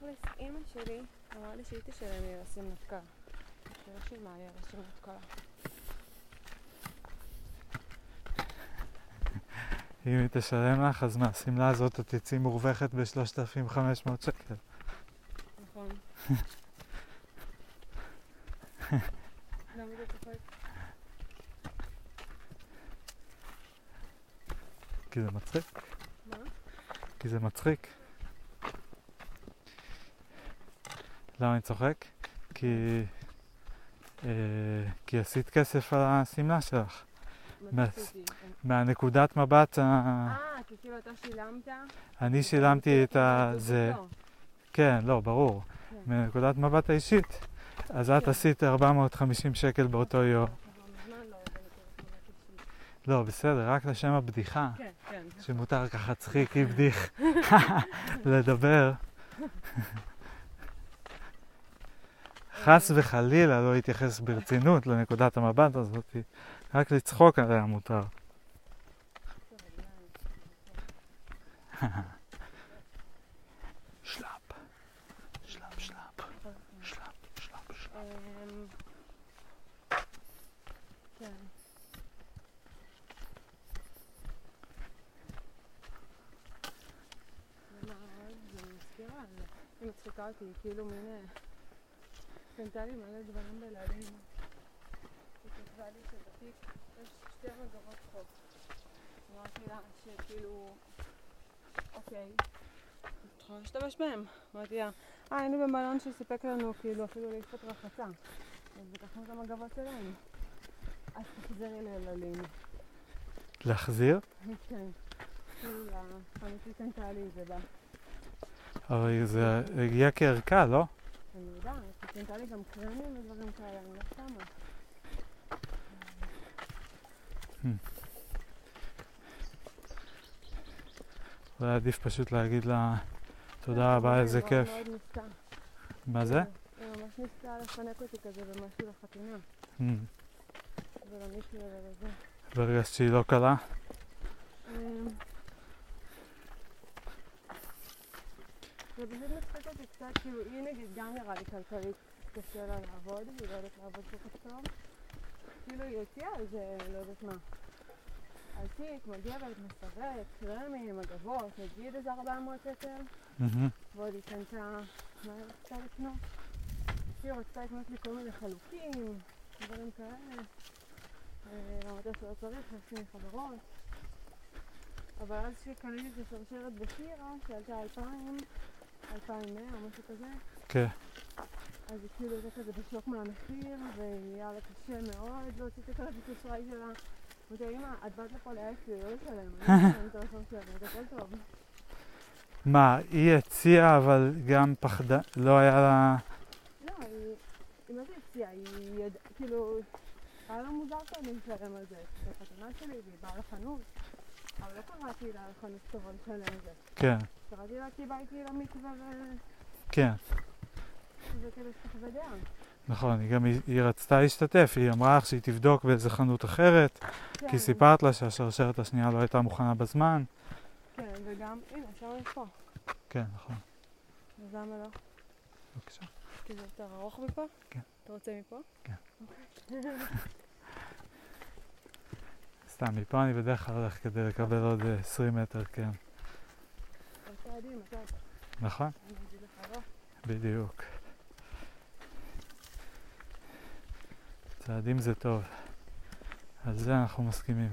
תכלס, אימא שלי אמרה לי שהיא תשלם לי לשים נתקה. שלא שילמה לי לשים נתקה. אם היא תשלם לך, אז מהשמלה הזאת את תצאי מורווחת ב-3,500 שקל. נכון. כי זה מצחיק. מה? כי זה מצחיק. למה אני צוחק? כי... אה, כי עשית כסף על השמלה שלך. מה עשיתי? מהנקודת מבט ה... אה, כי כאילו אתה שילמת? אני שילמתי את ה... זה... כן, לא, ברור. כן. מנקודת מבט האישית. אז את כן. עשית 450 שקל באותו יום. לא. לא, בסדר, רק לשם הבדיחה. כן, כן. שמותר ככה צחיקי בדיח לדבר. חס וחלילה לא להתייחס ברצינות לנקודת המבט הזאת, רק לצחוק עליה מותר. אמ, כן. כאילו מין... קנתה לי מלא דברים בלעדים. היא כתבה לי שבתיק יש שתי מגבות חוף. אמרתי לה שכאילו, אוקיי, את יכולה להשתמש בהם. אמרתי לה, אה, היינו במלון שסיפק לנו כאילו אפילו לעיפות רחצה. אז לקחנו את המגבות שלהם. אז תחזרי ליללים. להחזיר? כן. היא קנתה לי את זה בה. אבל זה הגיע כערכה, לא? אני יודעת, קנתה לי גם קרמים ודברים כאלה, אני לא שמה. אולי עדיף פשוט להגיד לה תודה רבה, איזה היא כיף. מה זה? היא ממש ניסתה לפנק אותי כזה במשהו לחתונה. ולמישהו ולזה. והרגשת שהיא לא קלה? אמ, זה פשוט מצחיק אותי קצת, כאילו, היא נגיד גם נראה לי כלכלית קשה לה לעבוד, היא לא יודעת לעבוד כל כך טוב. כאילו, היא הוציאה איזה, לא יודעת מה. על תיק, מגבת, מסרט, קרמים, מגבות, נגיד איזה 400 שקל. ועוד היא קנתה, מה היא רצתה לקנות? היא רצתה לקנות לי כל מיני חלוקים, דברים כאלה. אה, אמרתי לה שלא צריך, לי חברות. אבל אז שקניתי את השרשרת בשירה, שעלתה 2,000, 2,100 או משהו כזה, כן. אז היא כאילו הייתה כזה בשוק מהמחיר, והיה לה קשה מאוד להוציא את הכרטיס אשראי שלה. אמרתי לה, אמא, את באת לפה לי, לא לשלם, לא הכל טוב. מה, היא הציעה אבל גם פחדה, לא היה לה... לא, היא, מה זה הציעה? היא ידעה, כאילו, היה לה מוזר שאני משלם על זה. החתונה שלי, והיא באה לחנות. אבל לא קראתי לה לחנות כתובה לשלם על זה. כן, קראתי לה כי באה איתי למקווה ו... כן. נכון, היא גם, היא, היא רצתה להשתתף, היא אמרה לך שהיא תבדוק באיזה חנות אחרת, כן, כי סיפרת לה שהשרשרת השנייה לא הייתה מוכנה בזמן. כן, וגם, הנה, אפשר יש פה. כן, נכון, אז למה לא? בבקשה. כי זה יותר ארוך מפה? כן. אתה רוצה מפה? כן. אוקיי. סתם, מפה אני בדרך כלל הולך כדי לקבל עוד אה, 20 מטר, כן. נכון? לא. בדיוק. צעדים זה טוב. על זה אנחנו מסכימים.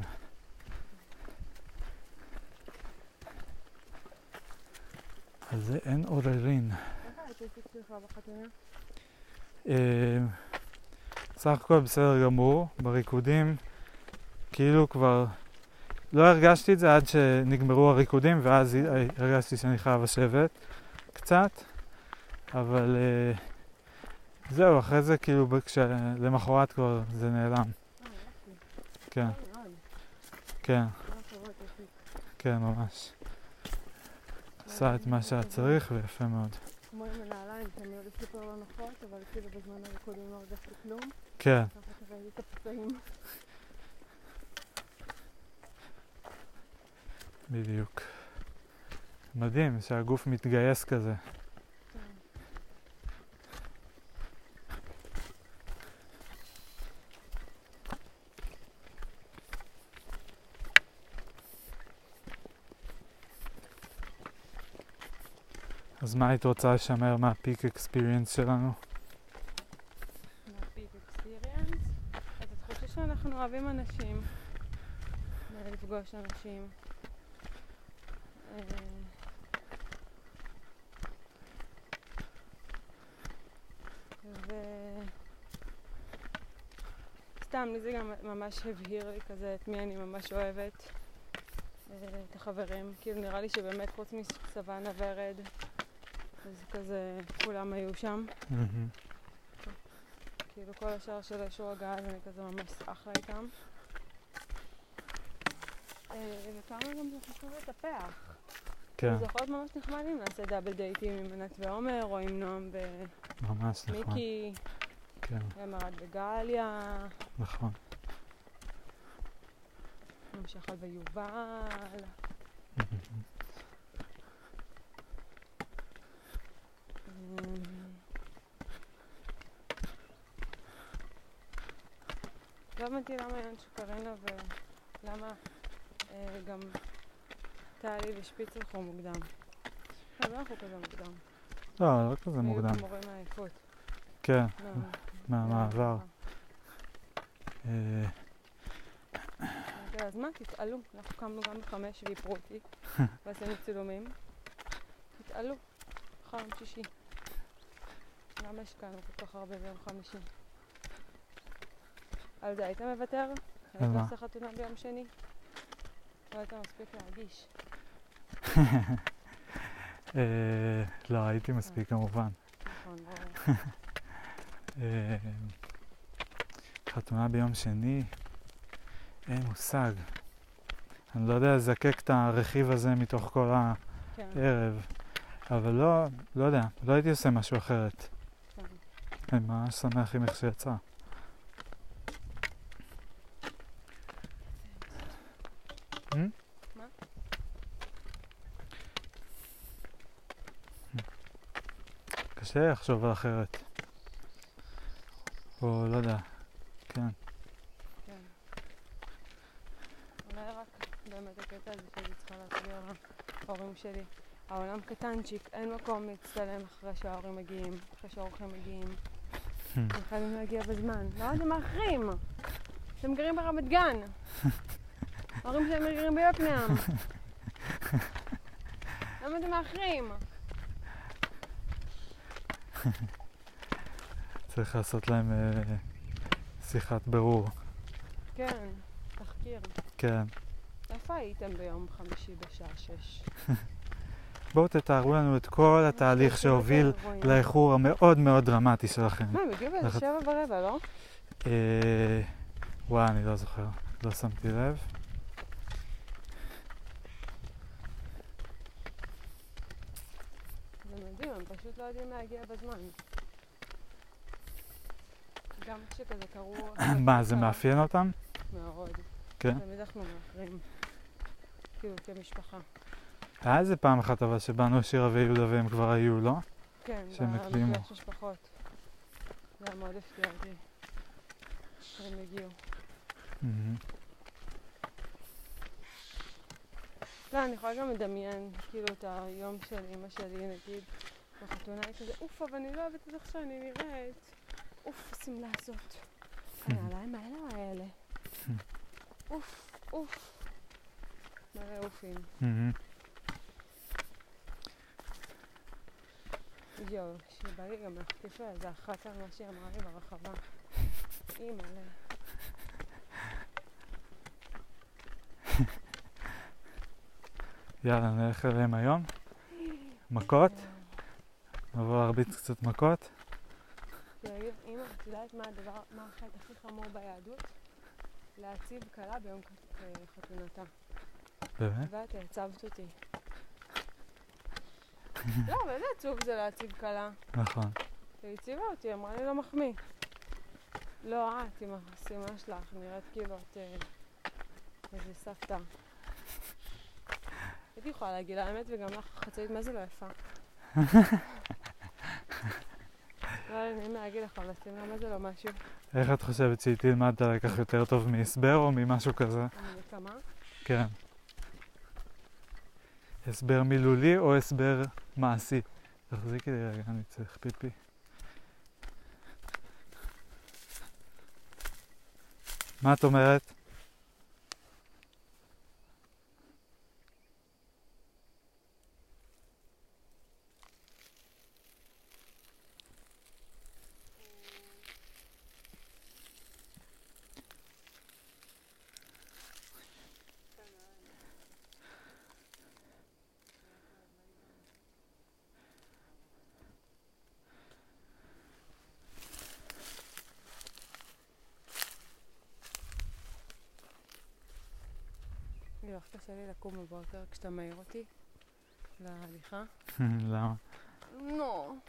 על זה אין עוררין. אה, סך הכל בסדר גמור, בריקודים כאילו כבר לא הרגשתי את זה עד שנגמרו הריקודים ואז הרגשתי שאני חייב לשבת קצת אבל אה, זהו, אחרי זה כאילו למחרת כבר זה נעלם, אה. כן. כן? כן ממש. עשה את מה שהיה צריך ויפה מאוד. כמו עם הנעליים, שאני עוד סופר לא נוחות, אבל כאילו בזמן הריקודים לא הרגשתי כלום. כן. בדיוק. מדהים שהגוף מתגייס כזה. אז מה היית רוצה לשמר מהפיק אקספיריאנס שלנו? מהפיק אקספיריאנס. אז התחושה שאנחנו אוהבים אנשים. לפגוש אנשים. אה, ו... סתם, לי זה גם ממש הבהיר לי כזה את מי אני ממש אוהבת. אה, את החברים. כאילו נראה לי שבאמת חוץ מסוואנה ורד, אז כזה כולם היו שם. כאילו כל השאר של אישור הגעה, אז אני כזה ממש אחלה איתם. אה, וכמה גם זה חשוב לטפח. כן, זה יכול להיות ממש נחמד אם נעשה דאבל דייטים עם ענת ועומר, או עם נועם ממש נכון. ומיקי, כן, ומרד וגליה, נכון. נמשך על לא הבנתי למה יאן שקרינה ולמה אה, גם טלי ושפיץ הלכו מוקדם. לא, לא הלכו כזה מוקדם. לא, לא כזה מוקדם. היו כמורים מעייפות. כן, לא, מהמעבר. לא. אה, אמרתי לה, אז מה, תתעלו. אנחנו קמנו גם בחמש ואיפרו אותי, ועשינו צילומים. תתעלו, יום שישי. למה השקענו כל כך הרבה ביום חמישי? על זה היית מוותר? היית מה? עושה חתונה ביום שני? לא היית מספיק להגיש. אה, לא, הייתי מספיק כמובן. נכון. אה, חתונה ביום שני, אין מושג. אני לא יודע לזקק את הרכיב הזה מתוך כל כן, הערב, אבל לא, לא יודע, לא הייתי עושה משהו אחרת. כן. אני ממש שמח עם איך שיצא. קשה לחשוב על אחרת. או לא יודע, כן. כן. אולי רק באמת הקטע הזה שאני צריכה להסביר להורים שלי. העולם קטנצ'יק, אין מקום להצטלם אחרי שההורים מגיעים, אחרי שהאורחים מגיעים. הם חייבים להגיע בזמן. לא, אתם מאחרים. אתם גרים ברמת גן. ההורים שלהם גרים ביוקנעם. למה אתם מאחרים? צריך לעשות להם אה, שיחת ברור. כן, תחקיר. כן. איפה הייתם ביום חמישי בשעה שש? בואו תתארו לנו את כל התהליך כן, שהוביל לאיחור המאוד מאוד דרמטי שלכם. מה, הם הגיעו באיזה שבע ורבע, לא? אה, וואי, אני לא זוכר, לא שמתי לב. זה מדהים, הם פשוט לא יודעים להגיע בזמן. גם כשכזה קראו... מה, זה מאפיין אותם? מאוד. כן. תמיד אנחנו מאחרים. כאילו, כמשפחה. היה איזה פעם אחת אבל שבאנו שירה ויהודה והם כבר היו, לא? כן, שהם הקדימו. משפחות. זה היה מאוד הפתיע אותי. שהם הגיעו. לא, אני יכולה גם לדמיין, כאילו, את היום של אימא שלי, נגיד, בחתונה היא כזה, אוף, אבל אני לא אוהבת את איך שאני נראית. אוף, השמלה הזאת. הנעליים האלה האלה. אוף, אוף. מלא אופים. יואו, שבא לי גם להחטיף לה איזה אחת על מה שהיא אמרה לי ברחבה. אימא'לה. יאללה, נלך אליהם היום. מכות? נבוא להרביץ קצת מכות? להגיד, אמא, את יודעת מה הדבר, מה החטא הכי חמור ביהדות? להציב כלה ביום אה, חתונתה. באמת? ואת העצבת אותי. לא, איזה עצוב זה להציב כלה. נכון. היא הציבה אותי, אמרה לי לא מחמיא. לא, את עם הסימה שלך, נראית כאילו את אה, איזה סבתא. הייתי יכולה להגיד לה האמת, וגם לך חצאית, מה זה לא יפה? לא היה לי נעים להגיד לך, אבל שים מה זה לא משהו. איך את חושבת שהיא תלמד את הלקח יותר טוב מהסבר או ממשהו כזה? אני נקמה. כן. הסבר מילולי או הסבר מעשי? תחזיקי לי רגע, אני צריך פיפי. מה את אומרת? יואו, איך קשה לי לקום בבוקר כשאתה מעיר אותי להליכה. למה? נו.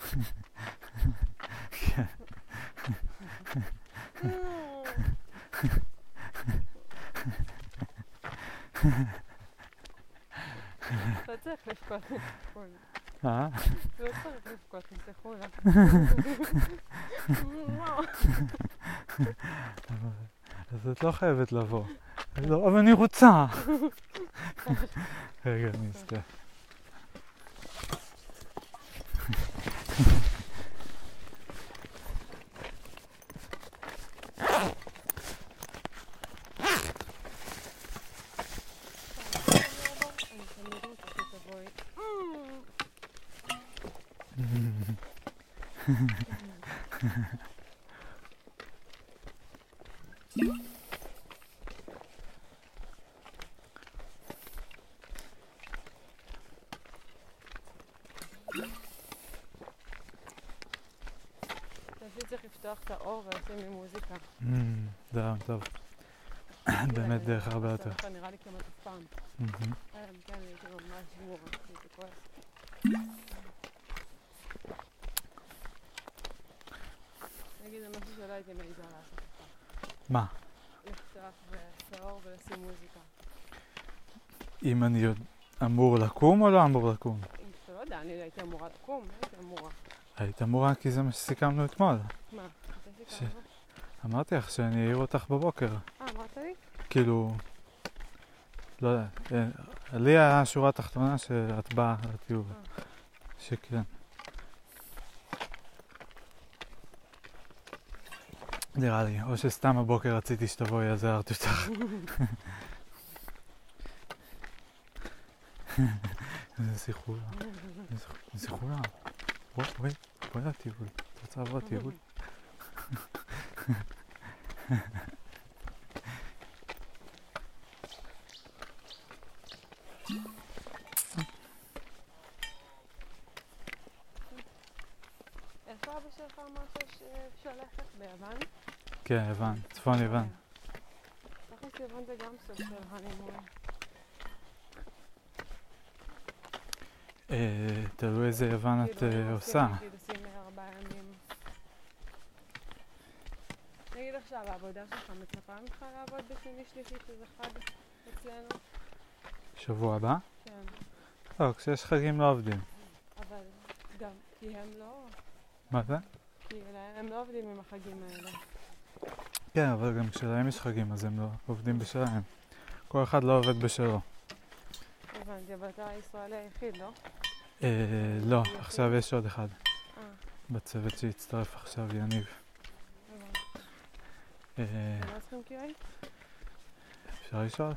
לא צריך לבכות מתסכול. אה? לא צריך לבכות מתסכול. אז את לא חייבת לבוא. אבל אני רוצה. רגע, אני אסתכל. אני תמיד רוצה שתבואי. לדעתי צריך האור ולשים לי מוזיקה. אמ, זה רעיון טוב. באמת דרך הרבה יותר. נראה לי כמעט אף פעם. אלא אם כן הייתי ממש גמורה, הייתי כועסת. נגיד זה משהו שלא הייתי מעיזה לעשות. מה? לפתוח את האור ולשים מוזיקה. אם אני עוד אמור לקום או לא אמור לקום? לא יודע, אני הייתי אמורה לקום, הייתי אמורה. היית אמורה כי זה מה שסיכמנו אתמול. מה? אתה ש- סיכמנו? אמרתי לך שאני אעיר אותך בבוקר. אה, אמרת לי? כאילו, לא יודע, אה, לי היה שורה תחתונה שאת באה לטיול. אה. שכן. נראה לי, או שסתם הבוקר רציתי שתבואי אז הערתי אותך. איזה סיחולה, איזה סיחולה. בואי, בואי, בואי לטיול. את רוצה לבוא לטיול? איפה אבא שלך אמר שיש- שאפשר ללכת? ביוון? כן, יוון, צפון יוון. תכלס יוון זה גם סוג של הנימון. אה, תלוי איזה יוון את כאילו, אה, עושה. עושים, נגיד עושים ארבעה ימים. נגיד עכשיו, העבודה שלך מצפה ממך לעבוד בשני שלישי שזה חג אצלנו? שבוע הבא? כן. לא, כשיש חגים לא עובדים. אבל גם, כי הם לא, מה זה? כי הם לא עובדים עם החגים האלה. כן, אבל גם כשלהם יש חגים אז הם לא עובדים בשלהם. כל אחד לא עובד בשלו. הבנתי, אבל אתה הישראלי היחיד, לא? אה, לא, עכשיו יש עוד אחד אה, בצוות שהצטרף עכשיו, יניב. הבנתי. אה, אתם לא צריכים QA? אפשר לשאול?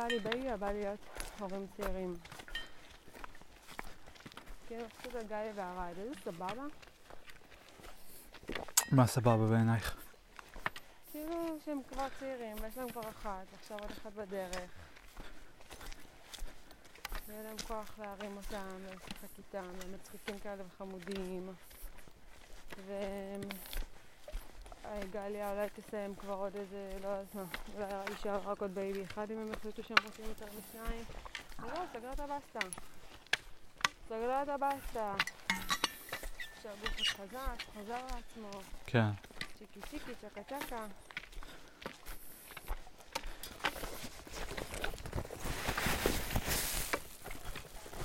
עכשיו, אם בא לי או בא לי להיות הורים צעירים. כאילו, סוג הגיא והרד, איזה סבבה. מה סבבה בעינייך? כאילו שהם כבר צעירים, ויש להם כבר אחת, ועכשיו עוד אחת בדרך. ויהיה להם כוח להרים אותם, ולשחק איתם, והם מצחיקים כאלה וחמודים. והם גליה אולי תסיים כבר עוד איזה, לא יודעת מה, אולי שהיה רק עוד baby אחד אם הם החליטו שהם רוצים יותר משניים. וזהו, סגרה את הבסטה. סגרה את הבסטה. שהגוף חזק, חזר לעצמו, כן. צ'יקי צ'יקי, צ'קה צ'קה.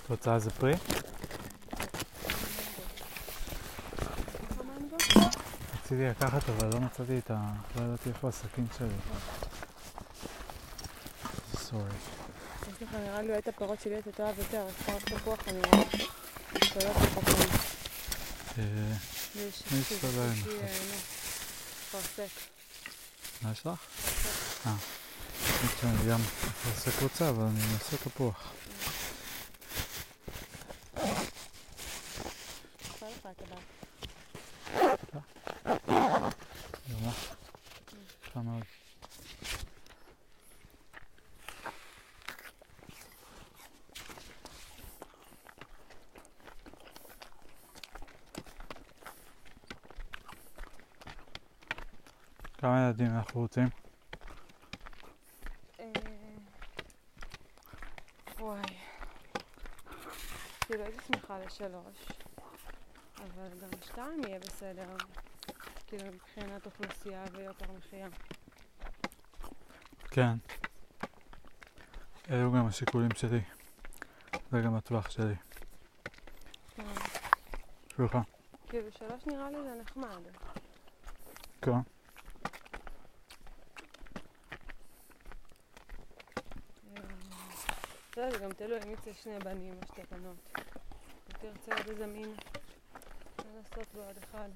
את רוצה איזה פרי? רציתי לקחת אבל לא מצאתי את ה... לא ידעתי איפה הסכין שלי. סורי. יש לך נראה לי את הפירות שלי אתה תאהב יותר, אז פרות תפוח אני רואה. פירות תפוחים. אה, ויש מי פרסק. מה יש לך? אה. האמת שאני גם אפרסק רוצה אבל אני אעשה תפוח. עושה לך את הבא. גם לך? יפה מאוד. כמה ילדים אנחנו רוצים? אה, וואי. כאילו הייתי שמחה לשלוש, אבל גם שתיים יהיה בסדר. כאילו מבחינת אוכלוסייה ויוקר מחיה. כן. אלו גם השיקולים שלי. זה גם הטווח שלי. כן. שלך. כאילו שלוש נראה לי זה נחמד. כן. אה, בסדר, זה גם תלוי אם יצא שני בנים או שתי בנות. אם תרצה עוד איזה מין, לנסות בעוד אחד.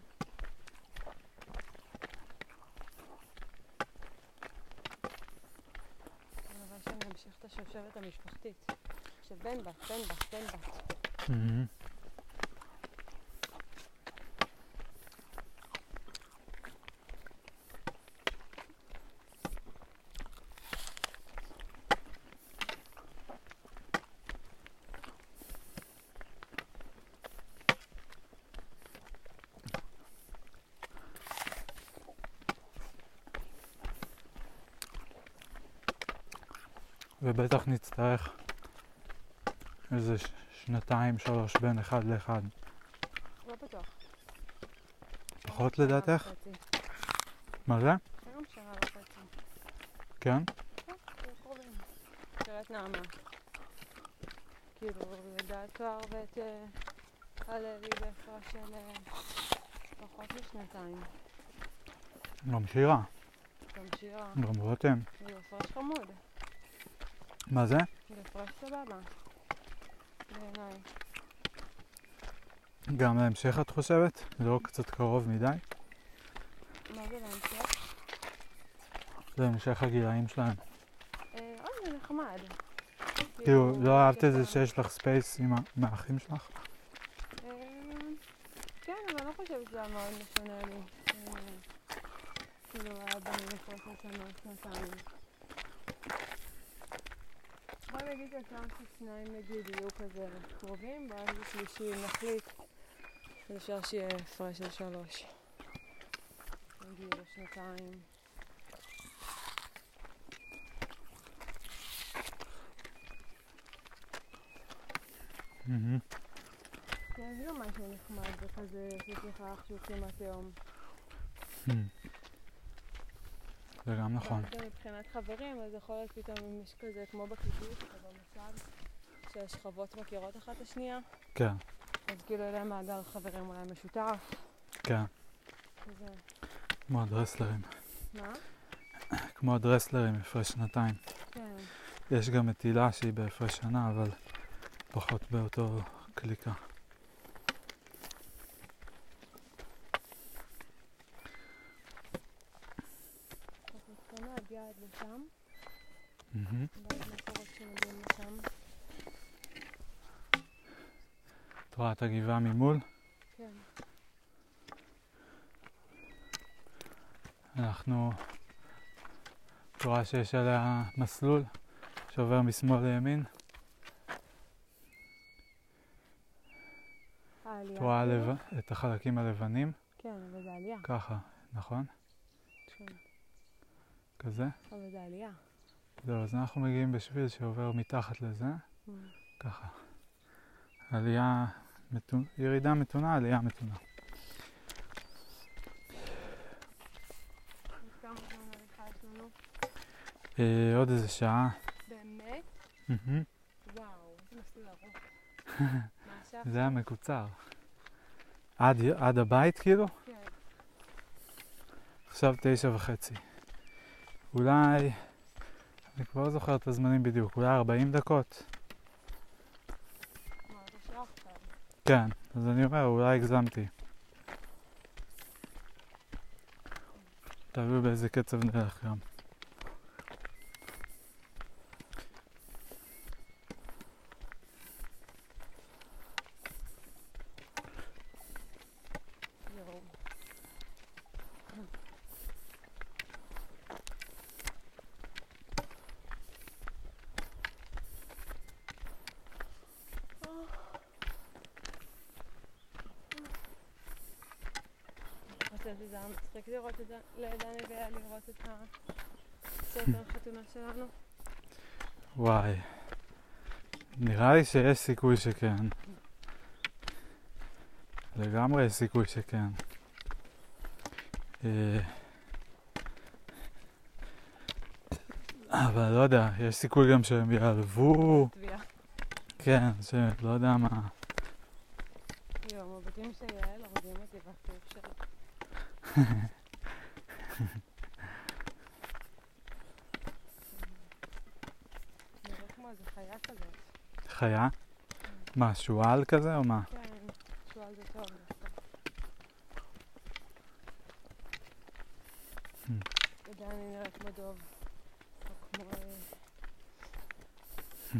אבל שאני אמשיך את השושלת המשפחתית. של בן בת, בן בת, בן בת. ובטח נצטרך איזה ש- שנתיים, שלוש, בין אחד לאחד. לא בטוח. פחות לדעתך? מה זה? היום שנה וחצי. כן? כן. תראה את נעמה. כאילו, לדעת תואר ואת אה, הלוי בהפרש של אה, פחות משנתיים. גם שירה, גם שירה. גם רותם. זה הפרש חמוד. מה זה? זה הפרש סבבה. בעיניי. גם להמשך את חושבת? לא קצת קרוב מדי? מה זה להמשך? להמשך הגילאים שלהם. אה, זה נחמד. כאילו, לא אהבת את זה שיש לך space עם האחים שלך? אה, כן, אבל אני לא חושבת שזה היה מאוד משנה לי. אה, כאילו, היה בנים לפרוס לשנה שנתיים. בוא נגיד שאפשר ששניים נגיד יהיו כזה קרובים, ואז בשלישי נחליט, אז אפשר שיהיה הפרש של שלוש. נגיד או שנתיים. מהמם. כן, זה גם משהו נחמד, זה כזה שיש לך אח שהוא כמעט יום. זה גם נכון. ואז גם מבחינת חברים, אז יכול להיות פתאום אם יש כזה, כמו בקיבוץ או במושב, שהשכבות מכירות אחת את השנייה, כן, אז כאילו להם מעגל חברים אולי משותף. כן. כמו הדרסלרים. מה? כמו הדרסלרים, הפרש שנתיים. כן. יש גם את הילה שהיא בהפרש שנה, אבל פחות באותו קליקה. אז נתחיל להגיע עד לשם, מהמם. ואז מה קורה כשמגיעים לשם? את רואה את הגבעה ממול? כן. אנחנו... את רואה שיש עליה מסלול שעובר משמאל לימין? את רואה? הלב... את החלקים הלבנים? כן, אבל זה עלייה. ככה, נכון? שונה. כזה. אבל זה עלייה. זהו, אז אנחנו מגיעים בשביל שעובר מתחת לזה, Mm. ככה. עלייה, מתונה, ירידה מתונה, עלייה מתונה. אה, עוד איזה שעה. באמת? וואו, מסלול ארוך. זה היה מקוצר. עד, עד הבית כאילו? כן. עכשיו תשע וחצי. אולי, אני כבר לא זוכר את הזמנים בדיוק, אולי 40 דקות? אמרת שעה עכשיו. כן, אז אני אומר, אולי הגזמתי. תלוי באיזה קצב נלך גם. יואו. חשבתי שזה היה מצחיק לראות את זה, לדני והיה לראות את הסרטון חתונה שלנו. וואי. נראה לי שיש סיכוי שכן. לגמרי יש סיכוי שכן. אה, אבל לא יודע, יש סיכוי גם שהם יעלבו, תביעה. כן, שלא יודע מה. יואו, המבטים של יעל הורגים אותי בחיוך שלה. נראה כמו איזה חיה כזאת. חיה? מה, שועל כזה או מה? כן, שועל זה טוב. Hmm. ודני נראה כמו דוב. או כמו אה,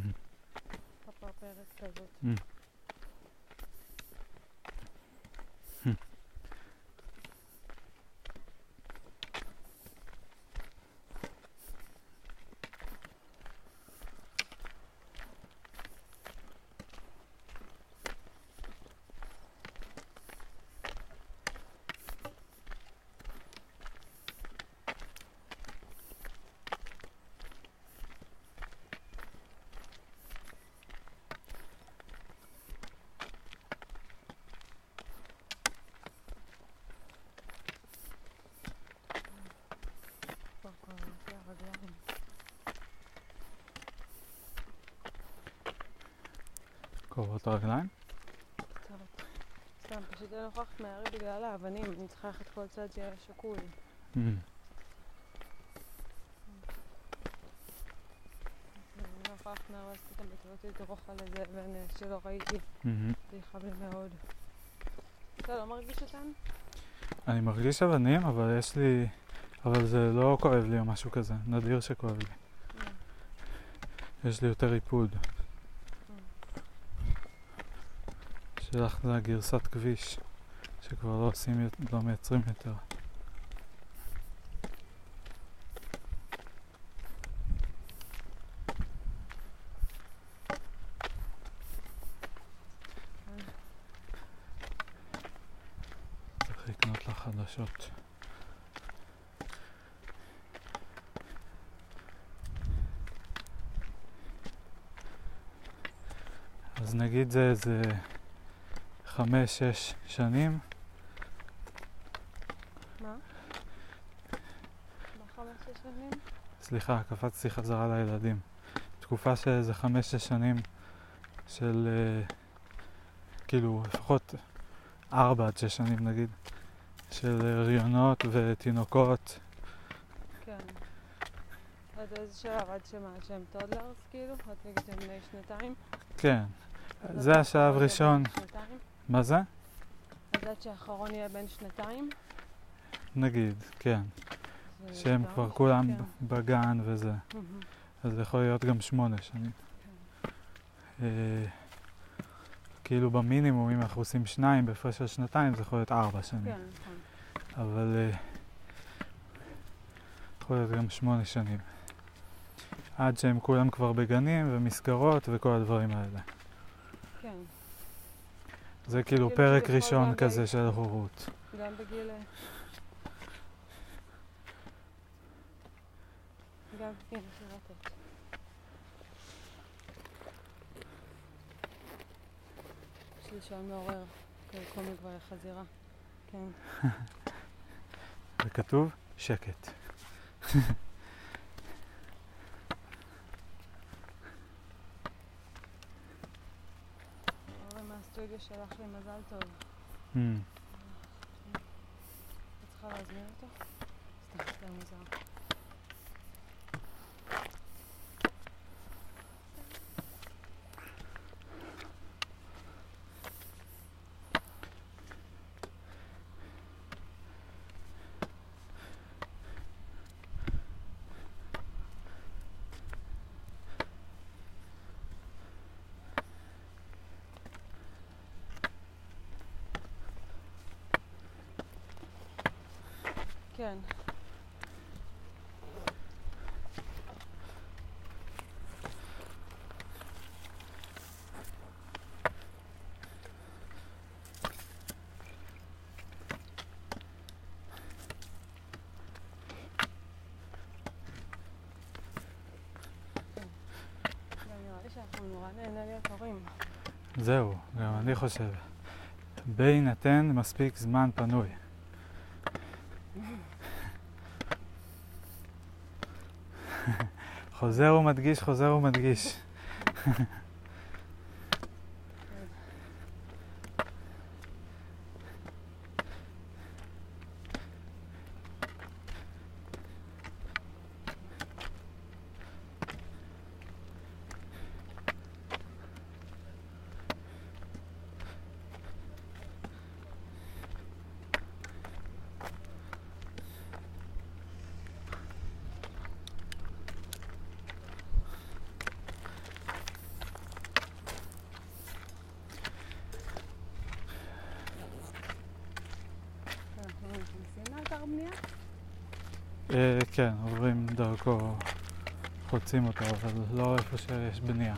פרפרת כזאת. Hmm. כבר כואבות לי הרגליים. כואבות הרגליים? סתם, פשוט אין נוכחת מהר בגלל האבנים, אני צריכה ללכת כל צד שיהיה שקול. Mm. לא נוכחת מהר, ואז פתאום על איזה אבן אה, שלא ראיתי, מהמם. זה יכאב לי מאוד. אתה לא מרגיש אותן? אני מרגיש אבנים, אבל יש לי... אבל זה לא כואב לי או משהו כזה, נדיר שכואב לי. יש לי יותר ריפוד. שלך זה הגרסת כביש, שכבר לא עושים, לא מייצרים יותר. אז נגיד זה איזה חמש-שש שנים, מה? סליחה, קפצתי חזרה לילדים. תקופה של איזה חמש-שש שנים של אה, כאילו לפחות ארבע עד שש שנים נגיד, של הריונות ותינוקות. כן. עד איזה שלב? עד שמה? שהם טודלרס כאילו? עד נגיד שהם בני שנתיים? כן, אז זה השלב שהאחרון יהיה ראשון. מה זה? עד שהאחרון יהיה בן שנתיים? נגיד, כן. שהם. כבר כולם כן. בגן וזה. אז זה יכול להיות גם שמונה שנים. אה, כאילו במינימום, אם אנחנו עושים שניים בהפרש של שנתיים, זה יכול להיות ארבע שנים. כן, נכון. אבל אה, יכול להיות גם שמונה שנים. עד שהם כולם כבר בגנים ומסגרות וכל הדברים האלה. זה כאילו כאילו פרק ראשון כזה של הורות. גם בגיל... אה, גם, כן. יש לי שעון מעורר, קומי כבר לחזירה. כן. וכתוב שקט. מהסטודיו שלח לי מזל טוב. Hmm. את צריכה להזמין אותו? סתם, זה מוזר. הורים. זהו, גם אני חושב. בהינתן מספיק זמן פנוי. חוזר ומדגיש, חוזר ומדגיש. אנחנו נכנסים לאתר בנייה? אה, כן, עוברים דרכו, חוצים אותו, אבל לא איפה שיש בנייה.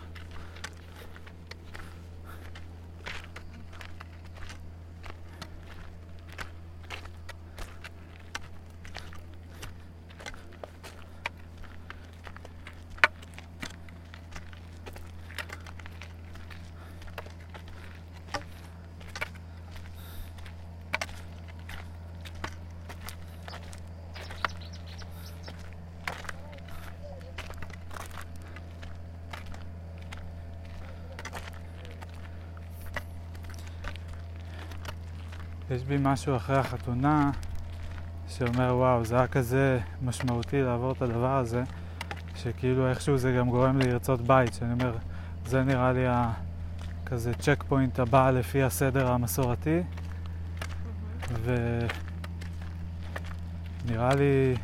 בי משהו אחרי החתונה שאומר וואו, זה היה כזה משמעותי לעבור את הדבר הזה, שכאילו איכשהו זה גם גורם לי לרצות בית, שאני אומר, זה נראה לי ה... כזה צ'ק פוינט הבא לפי הסדר המסורתי, ונראה לי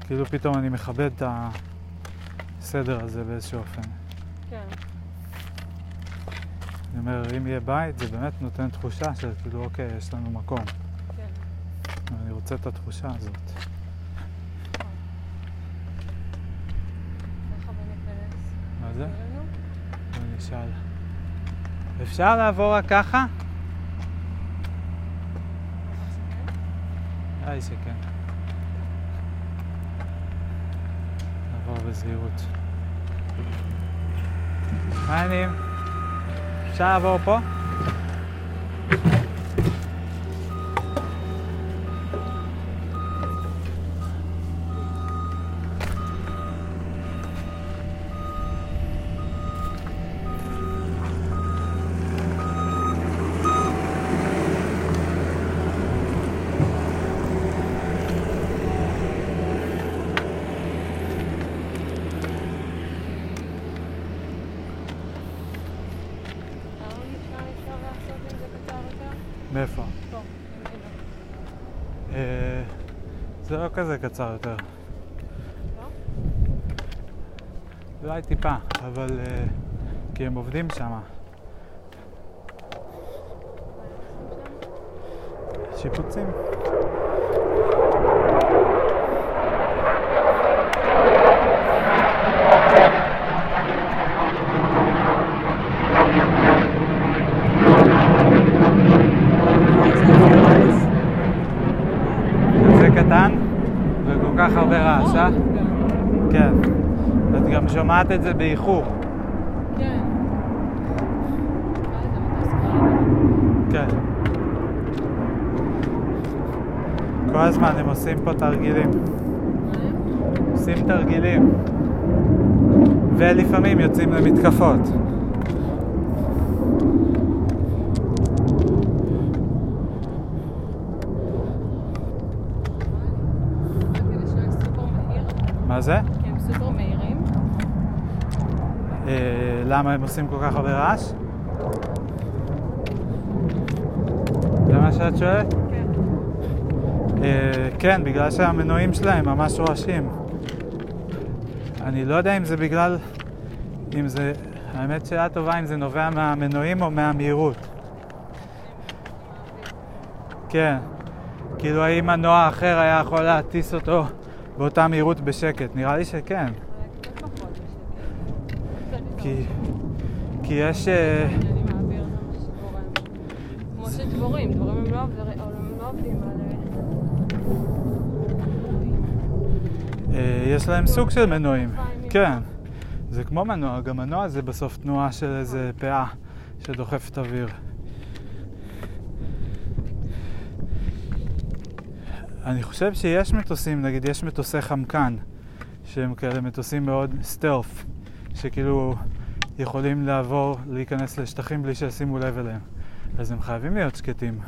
כאילו פתאום אני מכבד את הסדר הזה באיזשהו אופן. כן. אני אומר, אם יהיה בית, זה באמת נותן תחושה של כאילו, אוקיי, יש לנו מקום. כן. אני רוצה את התחושה הזאת. מה זה? אני אשאל. אפשר לעבור רק ככה? נראה לי שכן. נעבור בזהירות. מה העניינים? אפשר לעבור פה? כמה משנה אפשר לעשות אם זה קצר יותר? מאיפה? פה. הנה. אה, זה לא כזה קצר יותר. לא? אולי טיפה, אבל... אה, כי הם עובדים שם? שיפוצים. כזה קטן וכל כך הרבה רעש, אה? גם. כן. את גם שומעת את זה באיחור. כן. כן. כל הזמן הם עושים פה תרגילים. עושים תרגילים. ולפעמים יוצאים למתקפות. רק כדי שלא יהיה סופר מהיר, מה זה? כי הם סופר מהירים. אה, למה הם עושים כל כך הרבה רעש? זה מה שאת שואלת? כן. אה, כן, בגלל שהמנועים שלהם ממש רועשים. אני לא יודע אם זה בגלל... אם זה... האמת שאלה טובה אם זה נובע מהמנועים או מהמהירות. כן. כאילו האם מנוע אחר היה יכול להטיס אותו באותה מהירות בשקט? נראה לי שכן. כי... כי יש... אה. כמו שדבורים, דבורים הם לא עובדים- לא על... אה, יש להם סוג של מנועים. כן. זה כמו מנוע, גם מנוע זה בסוף תנועה של איזה פאה שדוחפת אוויר. אני חושב שיש מטוסים, נגיד יש מטוסי חמקן, שהם כאלה מטוסים מאוד סטלף, שכאילו יכולים לעבור, להיכנס לשטחים בלי שישימו לב אליהם. אז הם חייבים להיות שקטים.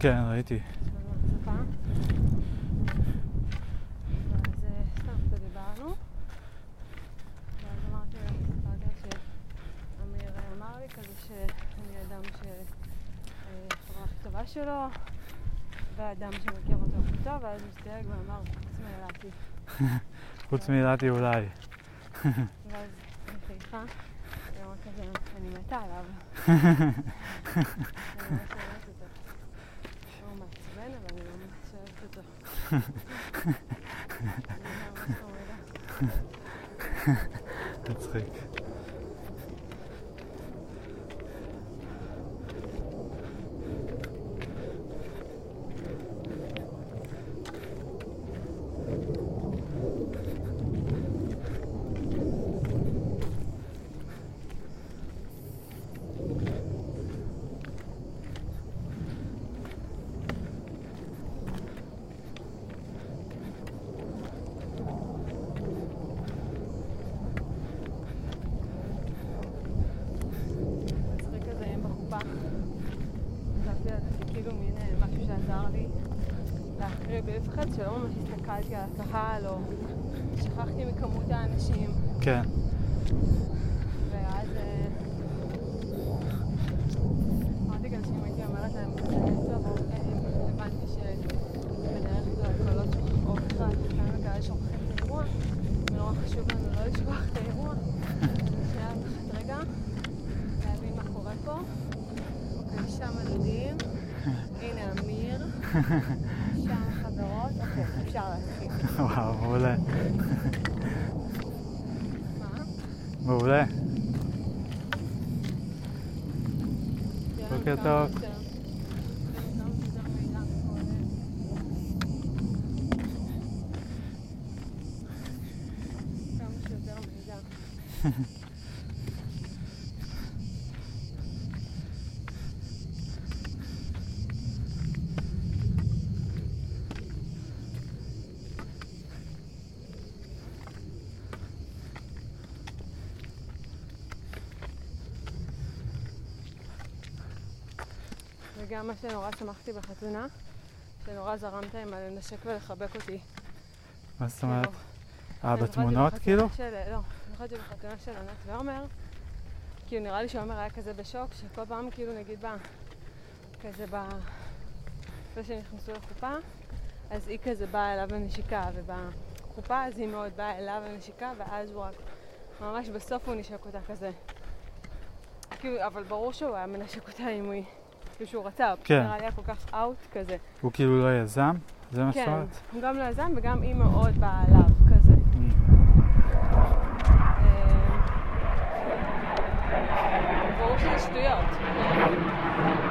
כן, ראיתי. יש לנו הצפה. ואז אה, סתם קצת דיברנו. ואז אמרתי לו, סיפרתי לו שאמיר אה, אמר לי כזה שאני אדם טובה שלו, ואדם שמכיר אותו טוב, ואז הוא הסתייג ואמר, חוץ מאלעתי. חוץ מילתי אולי. ואז חייכה, היא אמרה כזה, אני מתה עליו. הוא מעצבן, אבל אני ממש אוהבת אותו. מצחיק כזה עם בחופה. כתבתי על זה כאילו מין אה, משהו שעזר לי להקריא בלי לפחד, שלא ממש הסתכלתי על הקהל, או שכחתי מכמות האנשים. כן. ואז אה, אמרתי גם שאם הייתי אומרת להם כזה, טוב, אה, הבנתי שבדרך כלל קולות או בכלל, לפעמים הקהל שוכחים את האירוע, ונורא חשוב לנו לא לשכוח את האירוע. אז שנייה לקחת רגע, להבין מה קורה פה. אוקיי, שם הדודים, הנה אמיר, שם החברות, אוקיי, אפשר להתחיל. וואו, מעולה. מה? מעולה. שיהיה לנו בוקר כמה טוב. שיותר- כמה שיותר מידע כולל. כמה שיותר מידע. וגם מה שנורא שמחתי בחתונה, שנורא זרמת עם הלנשק ולחבק אותי. מה זאת אומרת? כאילו, אה, אני זוכרת בתמונות כאילו? של- לא, אני זוכרת שבחתונה של ענת ועומר, כאילו נראה לי שעומר היה כזה בשוק, שכל פעם כאילו נגיד בא, כזה ב... אחרי שנכנסו לחופה, אז היא כזה באה אליו לנשיקה, ובחופה אז היא מאוד באה אליו לנשיקה, ואז הוא רק, ממש בסוף הוא נשק אותה כזה. כאילו, אבל ברור שהוא היה מנשק אותה אם הוא... כאילו שהוא רצה, הוא כן. נראה לי היה כל כך אאוט כזה. הוא כאילו לא יזם? זה מה שאת כן, אומרת? הוא גם לא יזם וגם היא מאוד באה אליו כזה. Mm. ברור שזה שטויות.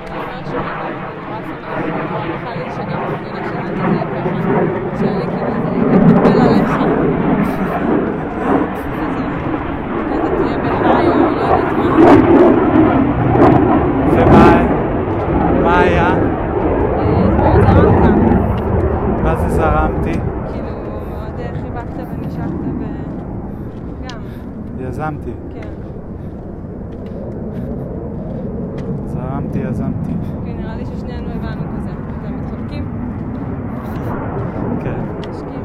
אני אומר שהוא נורא שמח, נורא נוחה לי שגם במדינה שלנו זה יהיה ככה, שהיה לי כאילו זה יתקבל עליך. כזה, כזה תהיה בהיי או לא יודעת מה. ומה מה היה? אה, מאוד זרמת, מה זה זרמתי? כאילו מאוד אה, חיבקת ונשקת ו... גם, יזמתי. כן. זרמתי, יזמתי. כי נראה לי ששנינו הבנו כזה. אתם מתחבקים? כן. משקים?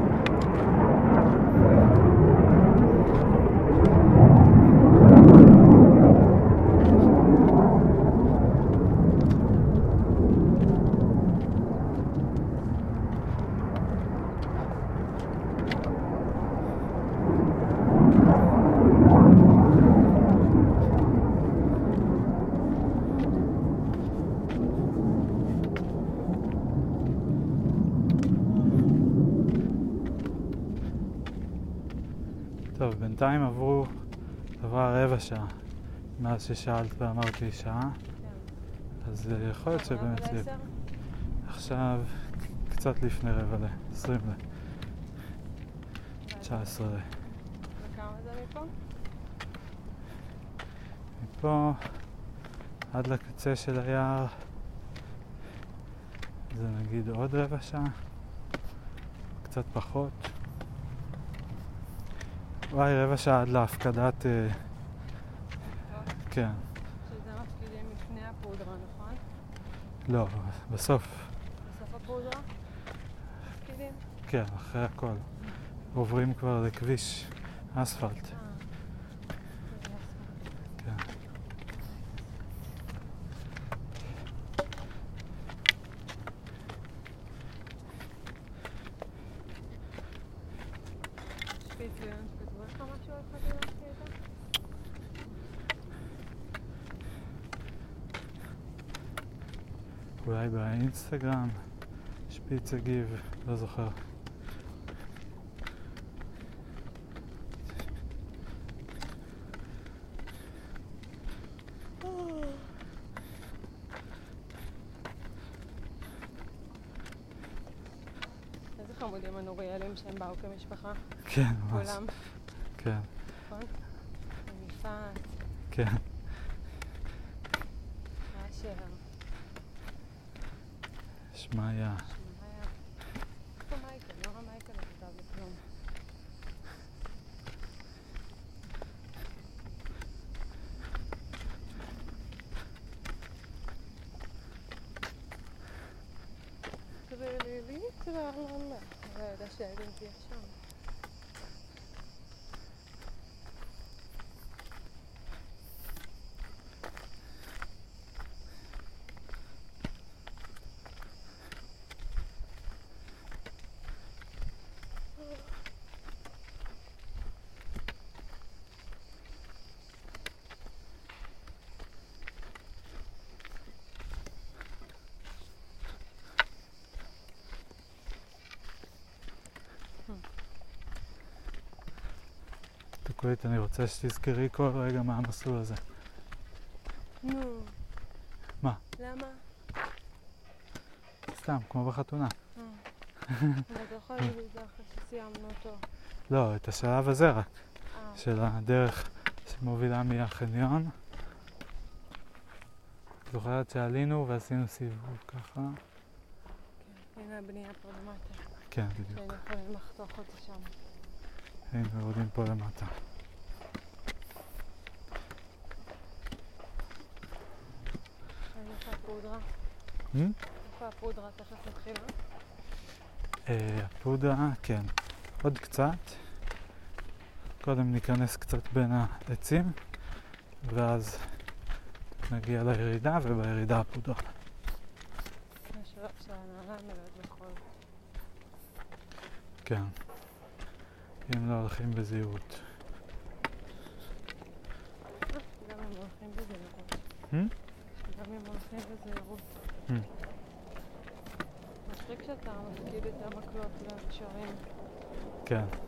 טוב, בינתיים עברו, עברה רבע שעה מאז ששאלת ואמרתי שעה. אז אה, יכול להיות שבאמת זה... לעשר? עכשיו קצת לפני רבע ל... 20 ל... 19 ל... וכמה זה מפה? מפה עד לקצה של היער זה נגיד עוד רבע שעה, קצת פחות. וואי, רבע שעה עד להפקדת... אה, כן, שזה מפקידים לפני הפודרה, נכון? לא, בסוף, בסוף הפודרה? מפקידים? כן, אחרי הכל. עוברים כבר לכביש אספלט. אה. זה יפה. כן. שפיץ ויונס כתבו לך משהו על חתימה שהייתה? אולי באינסטגרם, שפיץ הגיב, לא זוכר. חמודים הנוריאלים שהם באו כמשפחה. כן, ממש. כולם, כן, נכון? יפעת, כן. שמעיה. שמעיה. איפה מייקל? לא רואה מייקל לא כתב לי כלום. really טרללה. דקוית, אני רוצה שתזכרי כל רגע מה המסלול הזה. נו. מה? למה? סתם, כמו בחתונה. אה. אבל אתה יכול להגיד את זה אחרי שסיימנו אותו. לא, את השלב הזה רק, אה, של הדרך שמובילה מהחניון. זוכרת שעלינו ועשינו סיבוב ככה? כן. הנה הבנייה פה למטה. כן, בדיוק. שהיינו יכולים לחתוך אותי שם. היינו יורדים פה למטה. איפה הפודרה? Hmm? איפה הפודרה תכף מתחילה? אה, הפודה, כן. עוד קצת. קודם ניכנס קצת בין העצים, ואז נגיע לירידה, ובירידה בחול. כן. אם לא הולכים בזהירות. גם הם הולכים בזהירות. כן.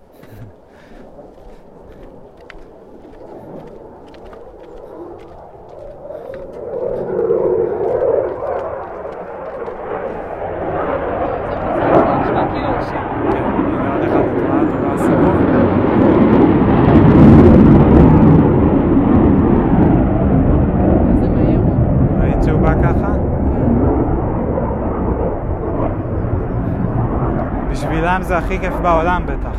בשבילם זה הכי כיף בעולם בטח.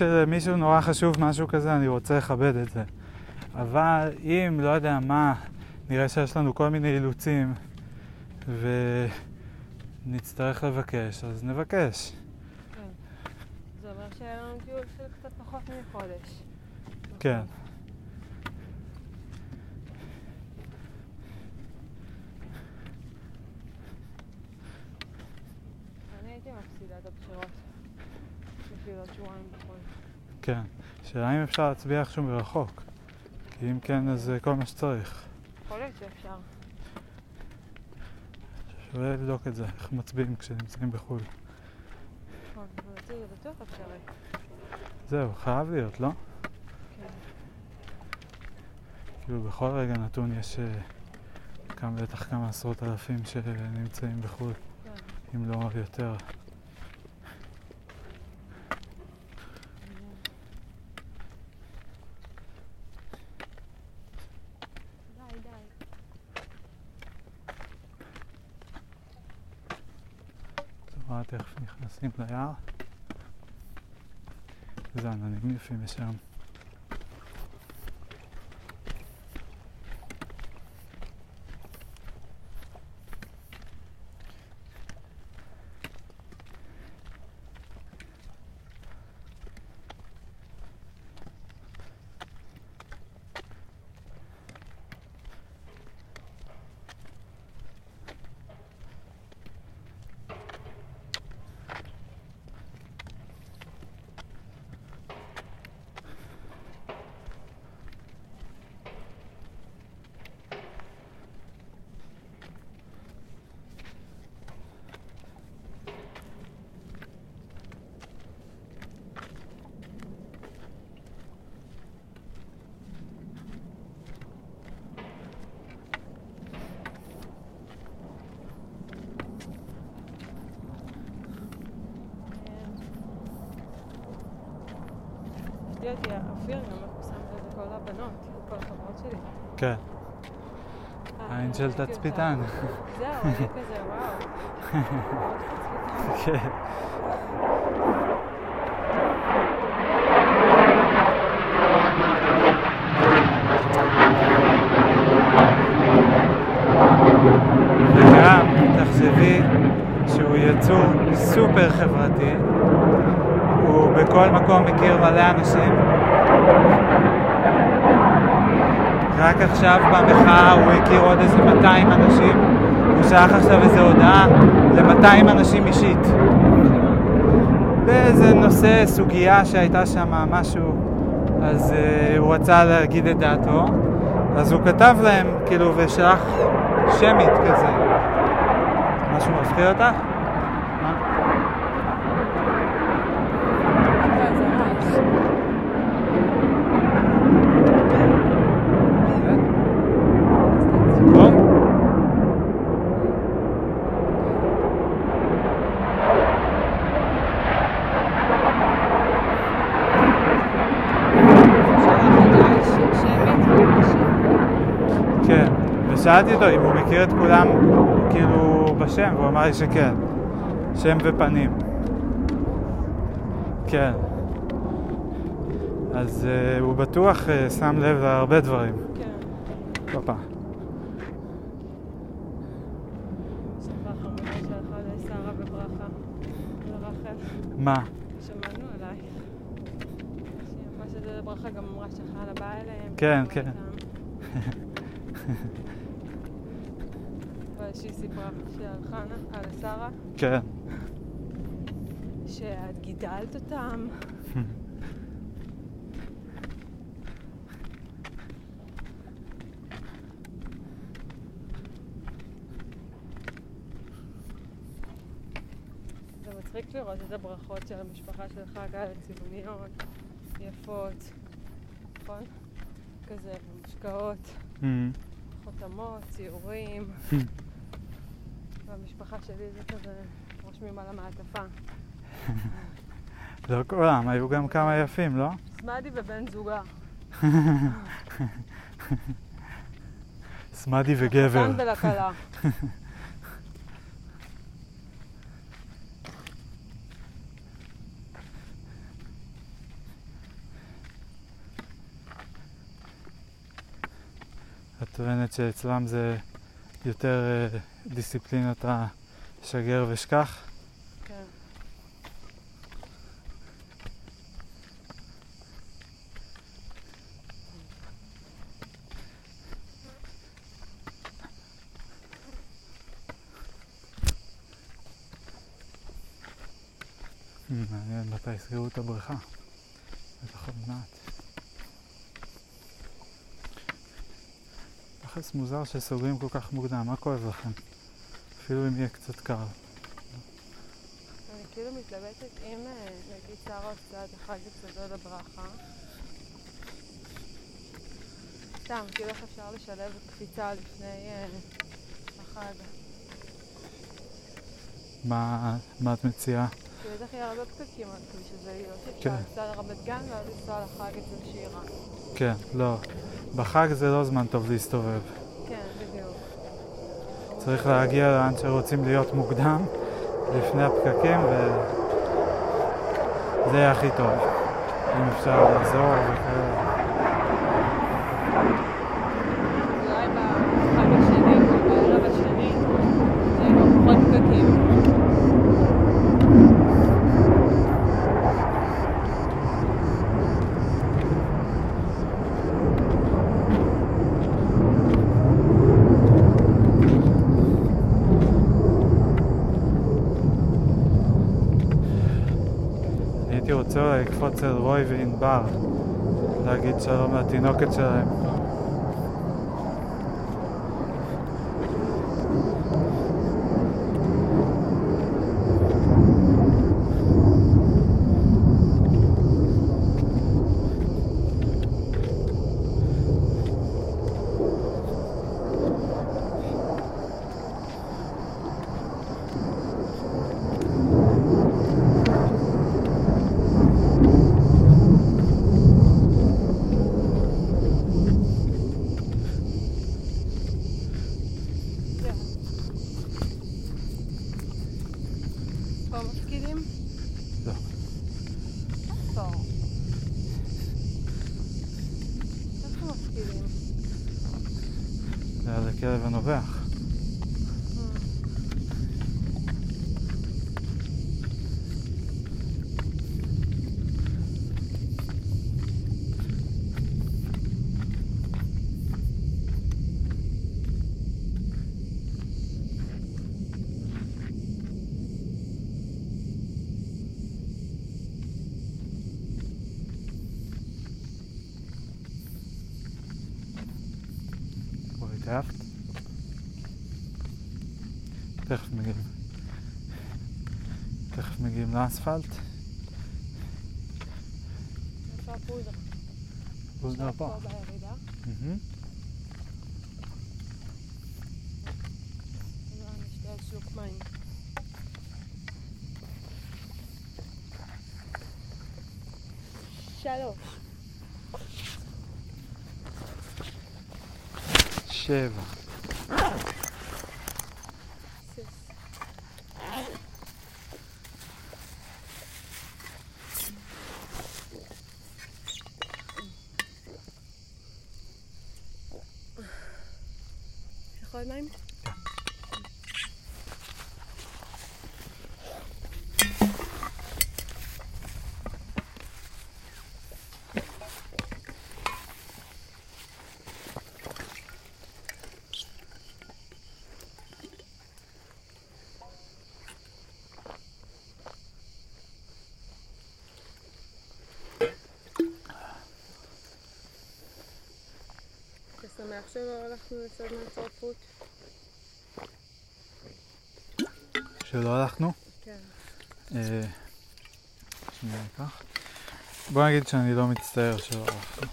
כשלמישהו נורא חשוב משהו כזה, אני רוצה לכבד את זה. אבל אם, לא יודע מה, נראה שיש לנו כל מיני אילוצים ונצטרך לבקש, אז נבקש. כן. זה אומר שהיה לנו טיול של קצת פחות מחודש. כן. אני הייתי מפסידה את הבחירות. בשביל עוד שבועיים בחול. כן. שאלה אם אפשר להצביע איכשהו מרחוק. כי אם כן, אז זה כל מה שצריך. יכול להיות שאפשר. שווה לבדוק את זה, איך מצביעים כשנמצאים בחו"ל. נכון. זהו, חייב להיות, לא? כן. כאילו בכל רגע נתון יש אה, כמה, בטח כמה עשרות אלפים שנמצאים בחו"ל, כן. אם לא יותר. די, די. טוב, אה, תכף נכנסים ליער. איזה עננים יפים יש שם. הפתיע אותי האוויר גם מפורסם לזה כל הבנות, כאילו כל החברות שלי. כן, אה, העין של. תצפיתן. זהו, אני כזה, וואו. כן. וגם, תחשבי שהוא יצור סופר חברתי, הוא בכל מקום מכיר מלא אנשים. רק עכשיו במחאה הוא הכיר עוד איזה 200 אנשים, הוא שלח עכשיו איזו הודעה ל-200 אנשים אישית. באיזה נושא, סוגיה שהייתה שם, משהו, אז uh, הוא רצה להגיד את דעתו, אז הוא כתב להם, כאילו, ושלח שמית כזה. משהו מפחיד אותך? מה? אה, זה רעש. טוב? שאלתי אותו אם הוא מכיר את כולם כאילו בשם, והוא אמר לי שכן. שם ופנים. כן. אז uh, הוא בטוח uh, שם לב להרבה דברים. כן. הופה. שלך. מה? שמענו עלייך. מה שזה לברכה גם אמרה שחלה באה אליהם. כן, כן. איתם. אבל שהיא סיפרה שעל חנה, על שרה, כן. שאת גידלת אותם. זה מצחיק לראות את הברכות של המשפחה שלך, כאלה צבעוניות, יפות, נכון? כזה, משקאות, Mm. חותמות, ציורים. והמשפחה שלי זה כזה, רושמים על המעטפה. לא כולם, היו גם כמה יפים, לא? סמדי ובן זוגה. סמדי וגבר. לחתן ולכלה. את טוענת שאצלם זה יותר אה, דיסציפלינת השגר ושכח? כן. מעניין מתי יסגרו את הבריכה. בטח עוד מעט. יחס מוזר שסוגרים כל כך מוקדם, מה כואב לכם? אפילו אם יהיה קצת קר. אני כאילו מתלבטת אם אה, נגיד עושה את החג אצלו לברכה. סתם, כאילו איך אפשר לשלב קפיצה לפני אה, החג. מה, את מציעה? כי בטח יהיה הרבה פקקים על הכביש הזה, להיות כן. שאפשר לרמת גן ואז לנסוע לחג אצל שירה. כן, לא. בחג זה לא זמן טוב להסתובב. צריך להגיע לאן שרוצים להיות מוקדם, לפני הפקקים, וזה יהיה הכי טוב. אם אפשר לעזור וכאלה. אולי בחג השני או בערב השני זה יהיה כבר פחות פקקים. הייתי רוצה אולי לקפוץ אל וענבר, להגיד שלום לתינוקת שלהם. זהו. פה מפקידים? לא. פה. איפה מפקידים? זה על הכלב הנובח. כבר התעייפת? תכף מגיעים. תכף מגיעים לאספלט. איפה הפודרה? פודרה עכשיו פה. פה בירידה. שמח שלא הלכנו לסדנת צורפות? שלא הלכנו? כן. אה, שנייה ניקח. בוא נגיד שאני לא מצטער שלא הלכנו.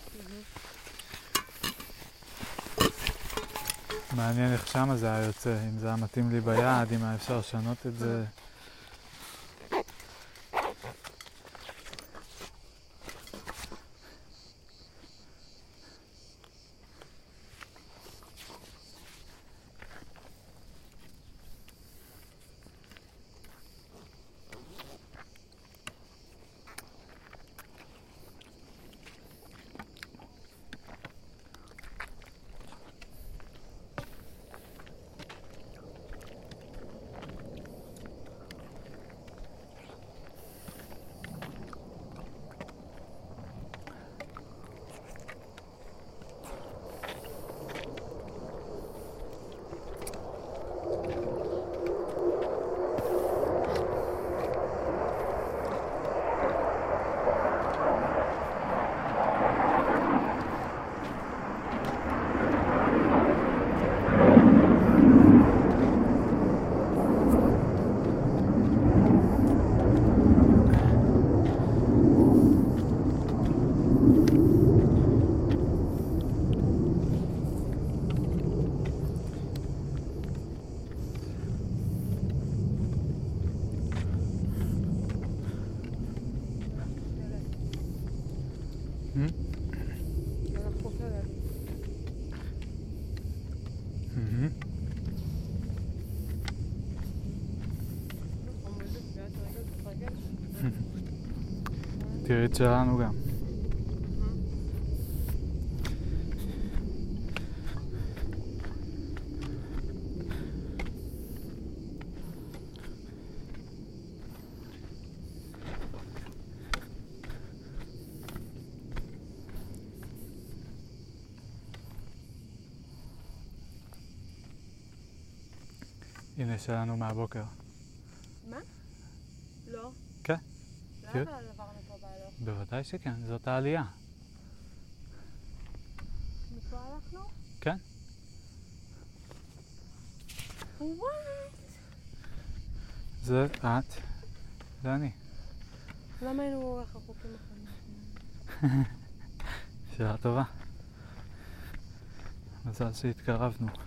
מעניין איך שמה זה היה יוצא, אם זה היה מתאים לי ביד, אם היה אפשר לשנות את זה. תראי את שלנו גם. הנה שלנו מהבוקר. מה? לא. כן. לא כן. אבל עברנו פה בהלוך. בוודאי שכן, זאת העלייה. מפה הלכנו? כן. וואט? זה את ואני. למה היינו רחוקים אחרים? שאלה טובה. מזל שהתקרבנו.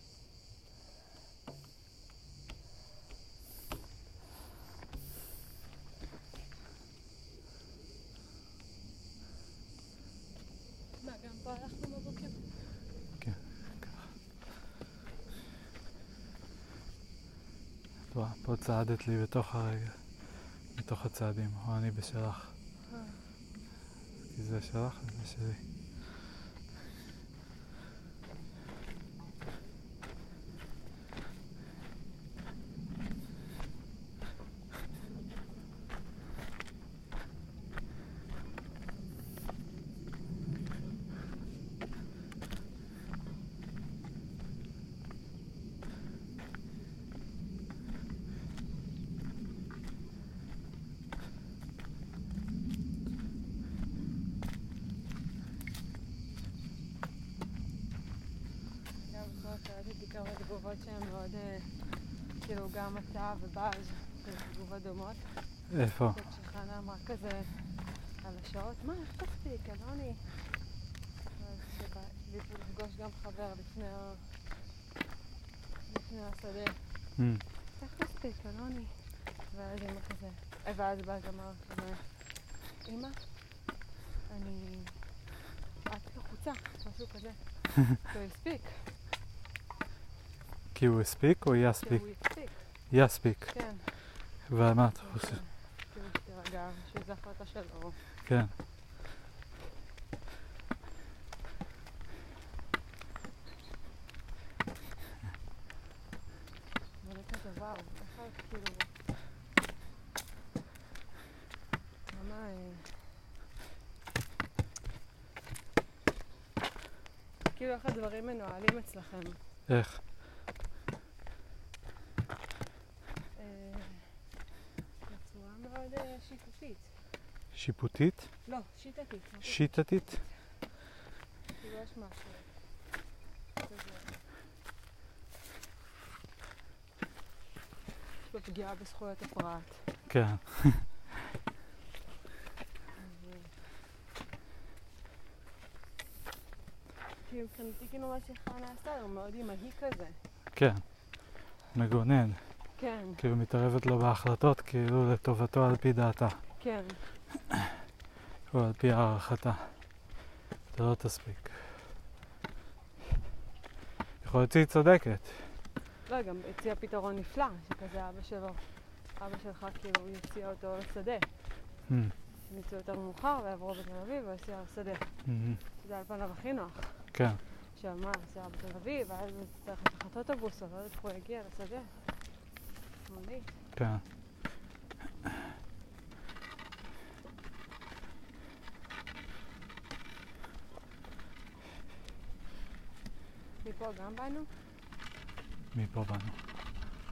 הלכנו בבוקר? את רואה, פה צעדת לי בתוך הרגל, בתוך הצעדים, או אני בשלך. אה. כי זה שלך וזה שלי. גם פה קראתי כמה תגובות שהן מאוד, אה, כאילו גם אתה ובאז, כזה תגובות דומות. איפה? זאת שחנה אמרה כזה על השעות, מה, איך תספיק, אלוני? אז שבא לי פה לפגוש גם חבר לפני ה... לפני השדה. אמ, איך תספיק, אלוני? ואז אמא כזה, ואז באז אמר כזה, אמא, אני... את לחוצה, משהו כזה. הוא הספיק, כי הוא הספיק או? שהוא הספיק, יספיק. כן. ומה את חושבת? כאילו שתירגע, שזו החלטה שלו. כן. כאילו... כאילו איך הדברים מנוהלים אצלכם. איך? אה, בצורה מאוד אה, שיפוטית. שיפוטית? לא, שיטתית. שיטתית? כאילו יש משהו. כזה. יש פה פגיעה בזכויות הפרט. כן. כאילו מבחינתי כאילו מה שחנה עשתה הוא מאוד אימהי כזה. כן. מגונן. כן, כאילו מתערבת לו בהחלטות, כאילו לטובתו על פי דעתה. כן. או על פי הערכתה. זה לא תספיק. יכול להיות שהיא צודקת. לא, גם הציע פתרון נפלא, שכזה אבא שלו, אבא שלך כאילו יציע אותו לשדה. אמ, הם יצאו יותר מאוחר ויעברו בתל אביב ויסיע לשדה. אמ, זה על פניו הכי נוח. כן. עכשיו מה, נסיעה בתל אביב, ואז יצטרך לקחת אוטובוס, או לא יודעת איך הוא יגיע לשדה. מונית. כן. מפה גם באנו? מפה באנו.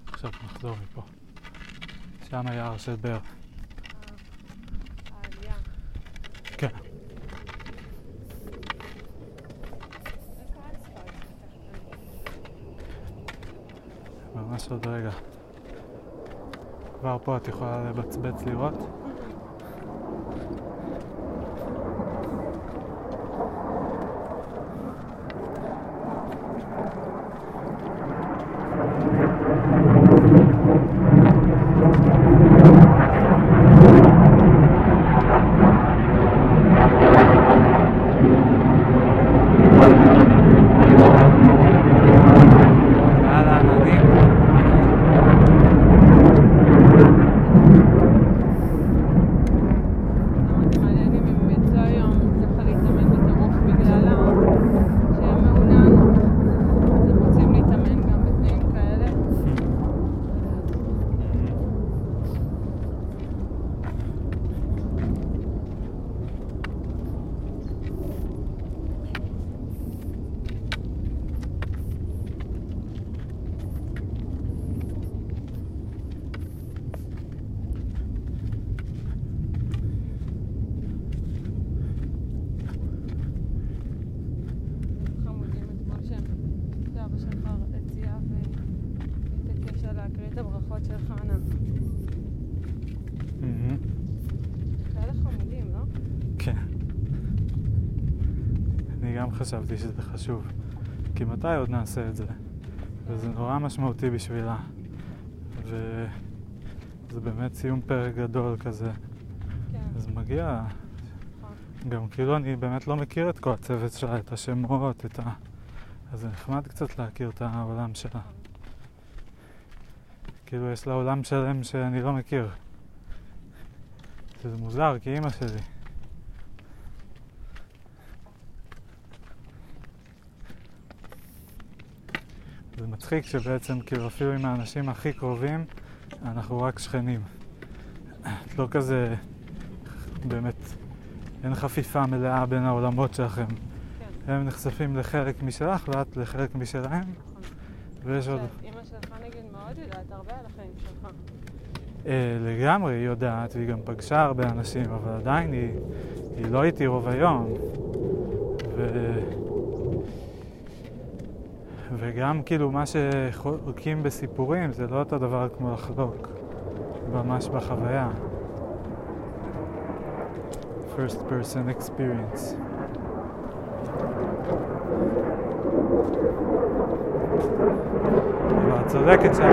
עכשיו נחזור מפה. שם היער של בר. אה, העלייה. כן. ממש עוד רגע. כבר פה את יכולה לבצבץ לראות? מעל העננים. אמרתי, מעניין אם הם יצאו היום ככה להתאמן בטירוף בגלל ה- שהם מעונן. אז הם רוצים להתאמן גם בתנאים כאלה. חמודים אתמול שהם, שאבא שלך הציע והתעקש על להקריא את הברכות של חנה. מהמם. כאלה חמודים, לא? כן. אני גם חשבתי שזה חשוב. כי מתי עוד נעשה את זה? וזה נורא משמעותי בשבילה. וזה באמת סיום פרק גדול כזה. כן, אז מגיע, נכון. גם כאילו אני באמת לא מכיר את כל הצוות שלה, את השמות, את ה... אז זה נחמד קצת להכיר את העולם שלה. כאילו יש לה עולם שלם שאני לא מכיר. שזה מוזר, כי אימא שלי. זה מצחיק שבעצם כאילו אפילו עם האנשים הכי קרובים אנחנו רק שכנים. את לא כזה, באמת, אין חפיפה מלאה בין העולמות שלכם. כן, הם נחשפים לחלק משלך ואת לחלק משלהם, נכון. ויש עוד... אימא שלך נגיד מאוד יודעת הרבה על החיים שלך. אה, לגמרי, היא יודעת, והיא גם פגשה הרבה אנשים, אבל עדיין היא, היא לא איתי רוב היום. ו... וגם כאילו מה שחולקים בסיפורים זה לא אותו דבר כמו לחלוק ממש בחוויה. first person experience. אבל את צודקת שה...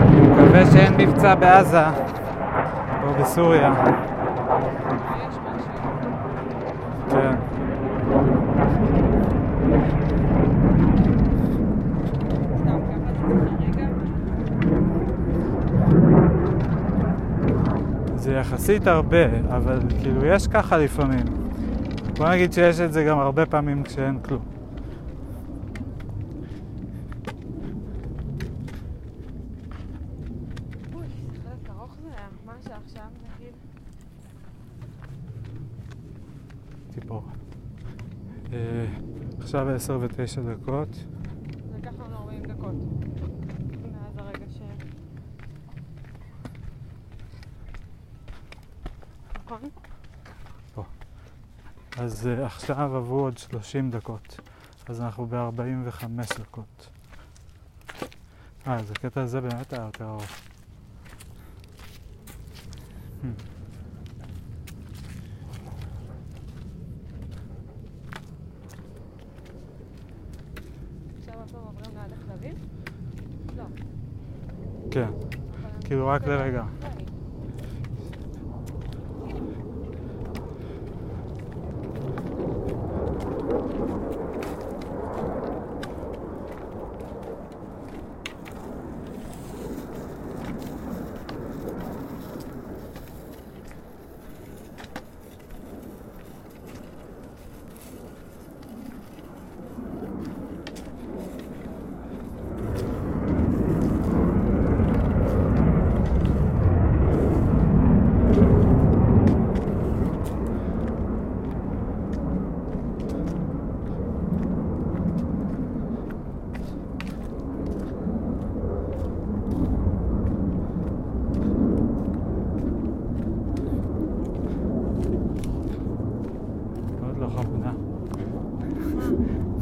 אני מקווה שאין מבצע בעזה בסוריה. כן. רגע. זה יחסית הרבה, אבל כאילו יש ככה לפעמים. בוא נגיד שיש את זה גם הרבה פעמים כשאין כלום. אוי, זה חלק ארוך זה היה. מה השעה עכשיו נגיד? ציפור. אה, עכשיו עשר ותשע דקות. לקח לנו 40 דקות. מאז הרגע ש... נכון? אז אה, עכשיו עברו עוד 30 דקות. אז אנחנו ב-45 דקות. אה, אז הקטע הזה באמת היה יותר ארוך. Hmm. עכשיו אנחנו עוברים ליד הכלבים? לא. כן, אבל אני כאילו רק חושבת- לרגע.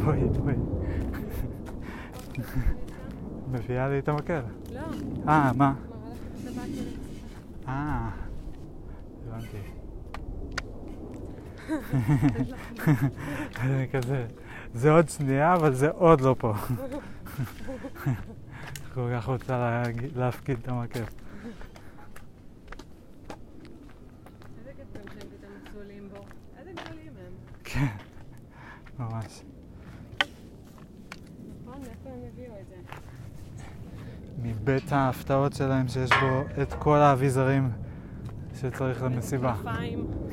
בואי. מביאה לי את המקל. לא, אה, מה? מראה לך את הבת שלי. אה, הבנתי. אני כזה, זה עוד שנייה, אבל זה עוד לא פה. כל כך רוצה להפקיד את המקל. איזה כיף גם שהם פתאום צלולים בו. איזה גדולים הם. כן, ממש. מבית ההפתעות שלהם שיש בו את כל האביזרים שצריך למסיבה.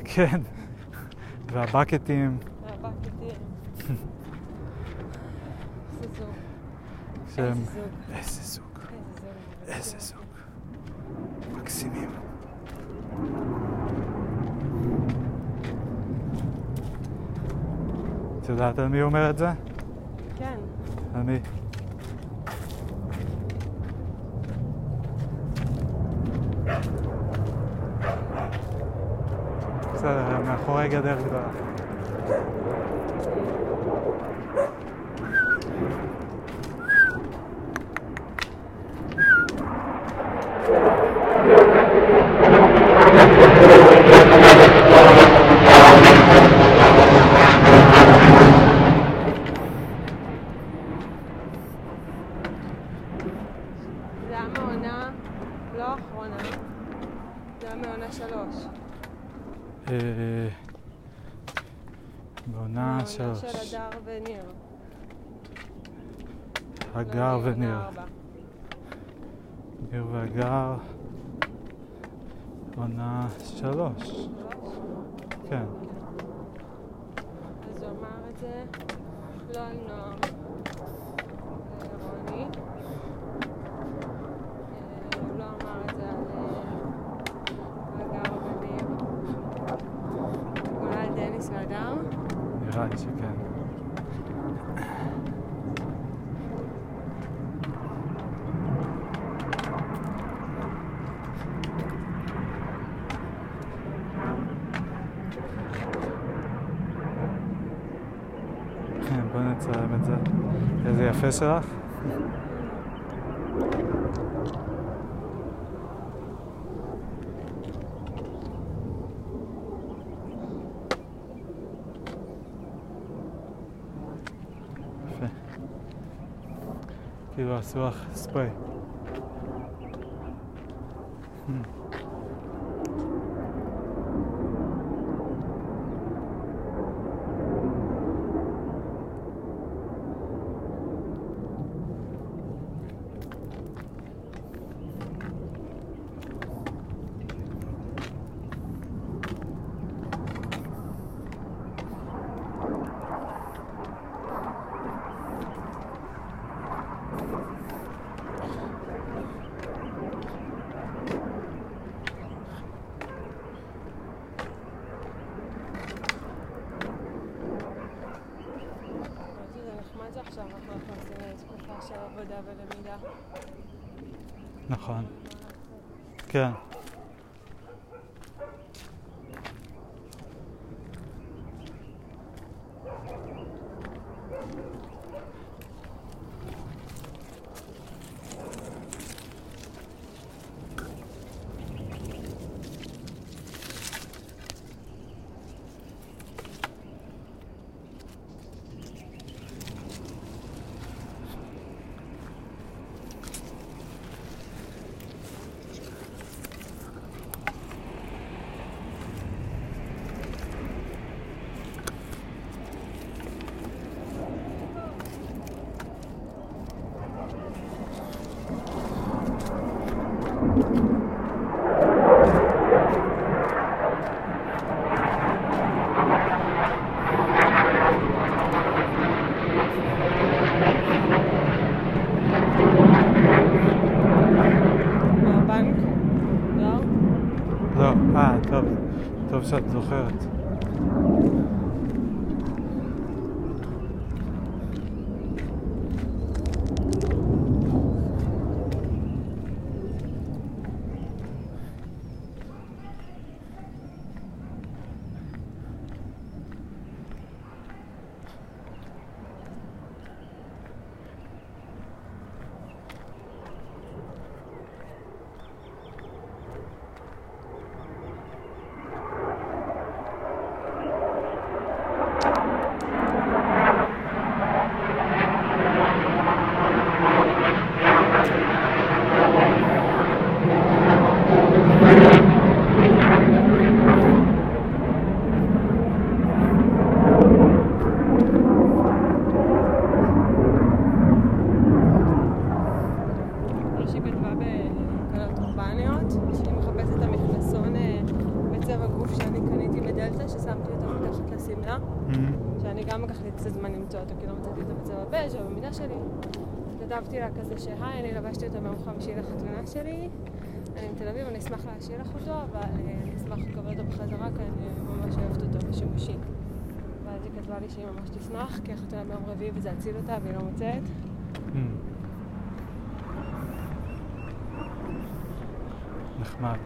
כן. והבקטים, והבקטים. איזה זוג. איזה זוג. איזה זוג, איזה זוג. איזה זוג. מקסימים. את יודעת על מי אומר את זה? כן. על מי? בסדר, מאחורי גדר גדולה. זה היה מעונה לא האחרונה, זה היה מעונה שלוש. אה, בעונה מעונה שלוש. של הדר וניר. הגר ואני וניר. עונה ארבע. ניר והגר. עונה שלוש? כן. אז הוא אמר את זה לא על נועם, לרוני. אה, הוא לא אמר את זה על אה, הגר וניר. אולי על דניס והדר. נראה לי שכן. כן, בואי נצלם את זה. איזה יפה שלך. יפה. כאילו עשו לך ספרי. טוב שאת זוכרת. מישהי כתבה בקלות אורבניות, שהיא מחפשת את המכנסון אה, בצבע גוף שאני קניתי בדלתא, ששמתי אותו מתחת לשמלה, שאני גם לקח לי קצת זמן למצוא אותו, כי לא מצאתי אותו בצבע בז' או במידה שלי. כתבתי לה כזה שהי, אני לבשתי אותו ביום חמישי לחתונה שלי, אני מתל אביב, להשאיר לך אותו, אבל אה, אני אשמח לקבל אותו בחזרה, כי אני ממש אוהבת אותו בשימושי. ואז היא כתבה לי שהיא ממש תשמח, כי החתונה ביום רביעי וזה הציל אותה והיא לא מוצאת. נחמד.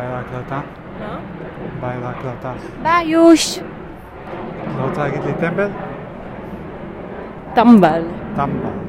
ביי להקלטה. מה? ביי להקלטה. ביי יוש! לא רוצה להגיד לי טמבל? טמבל. טמבל.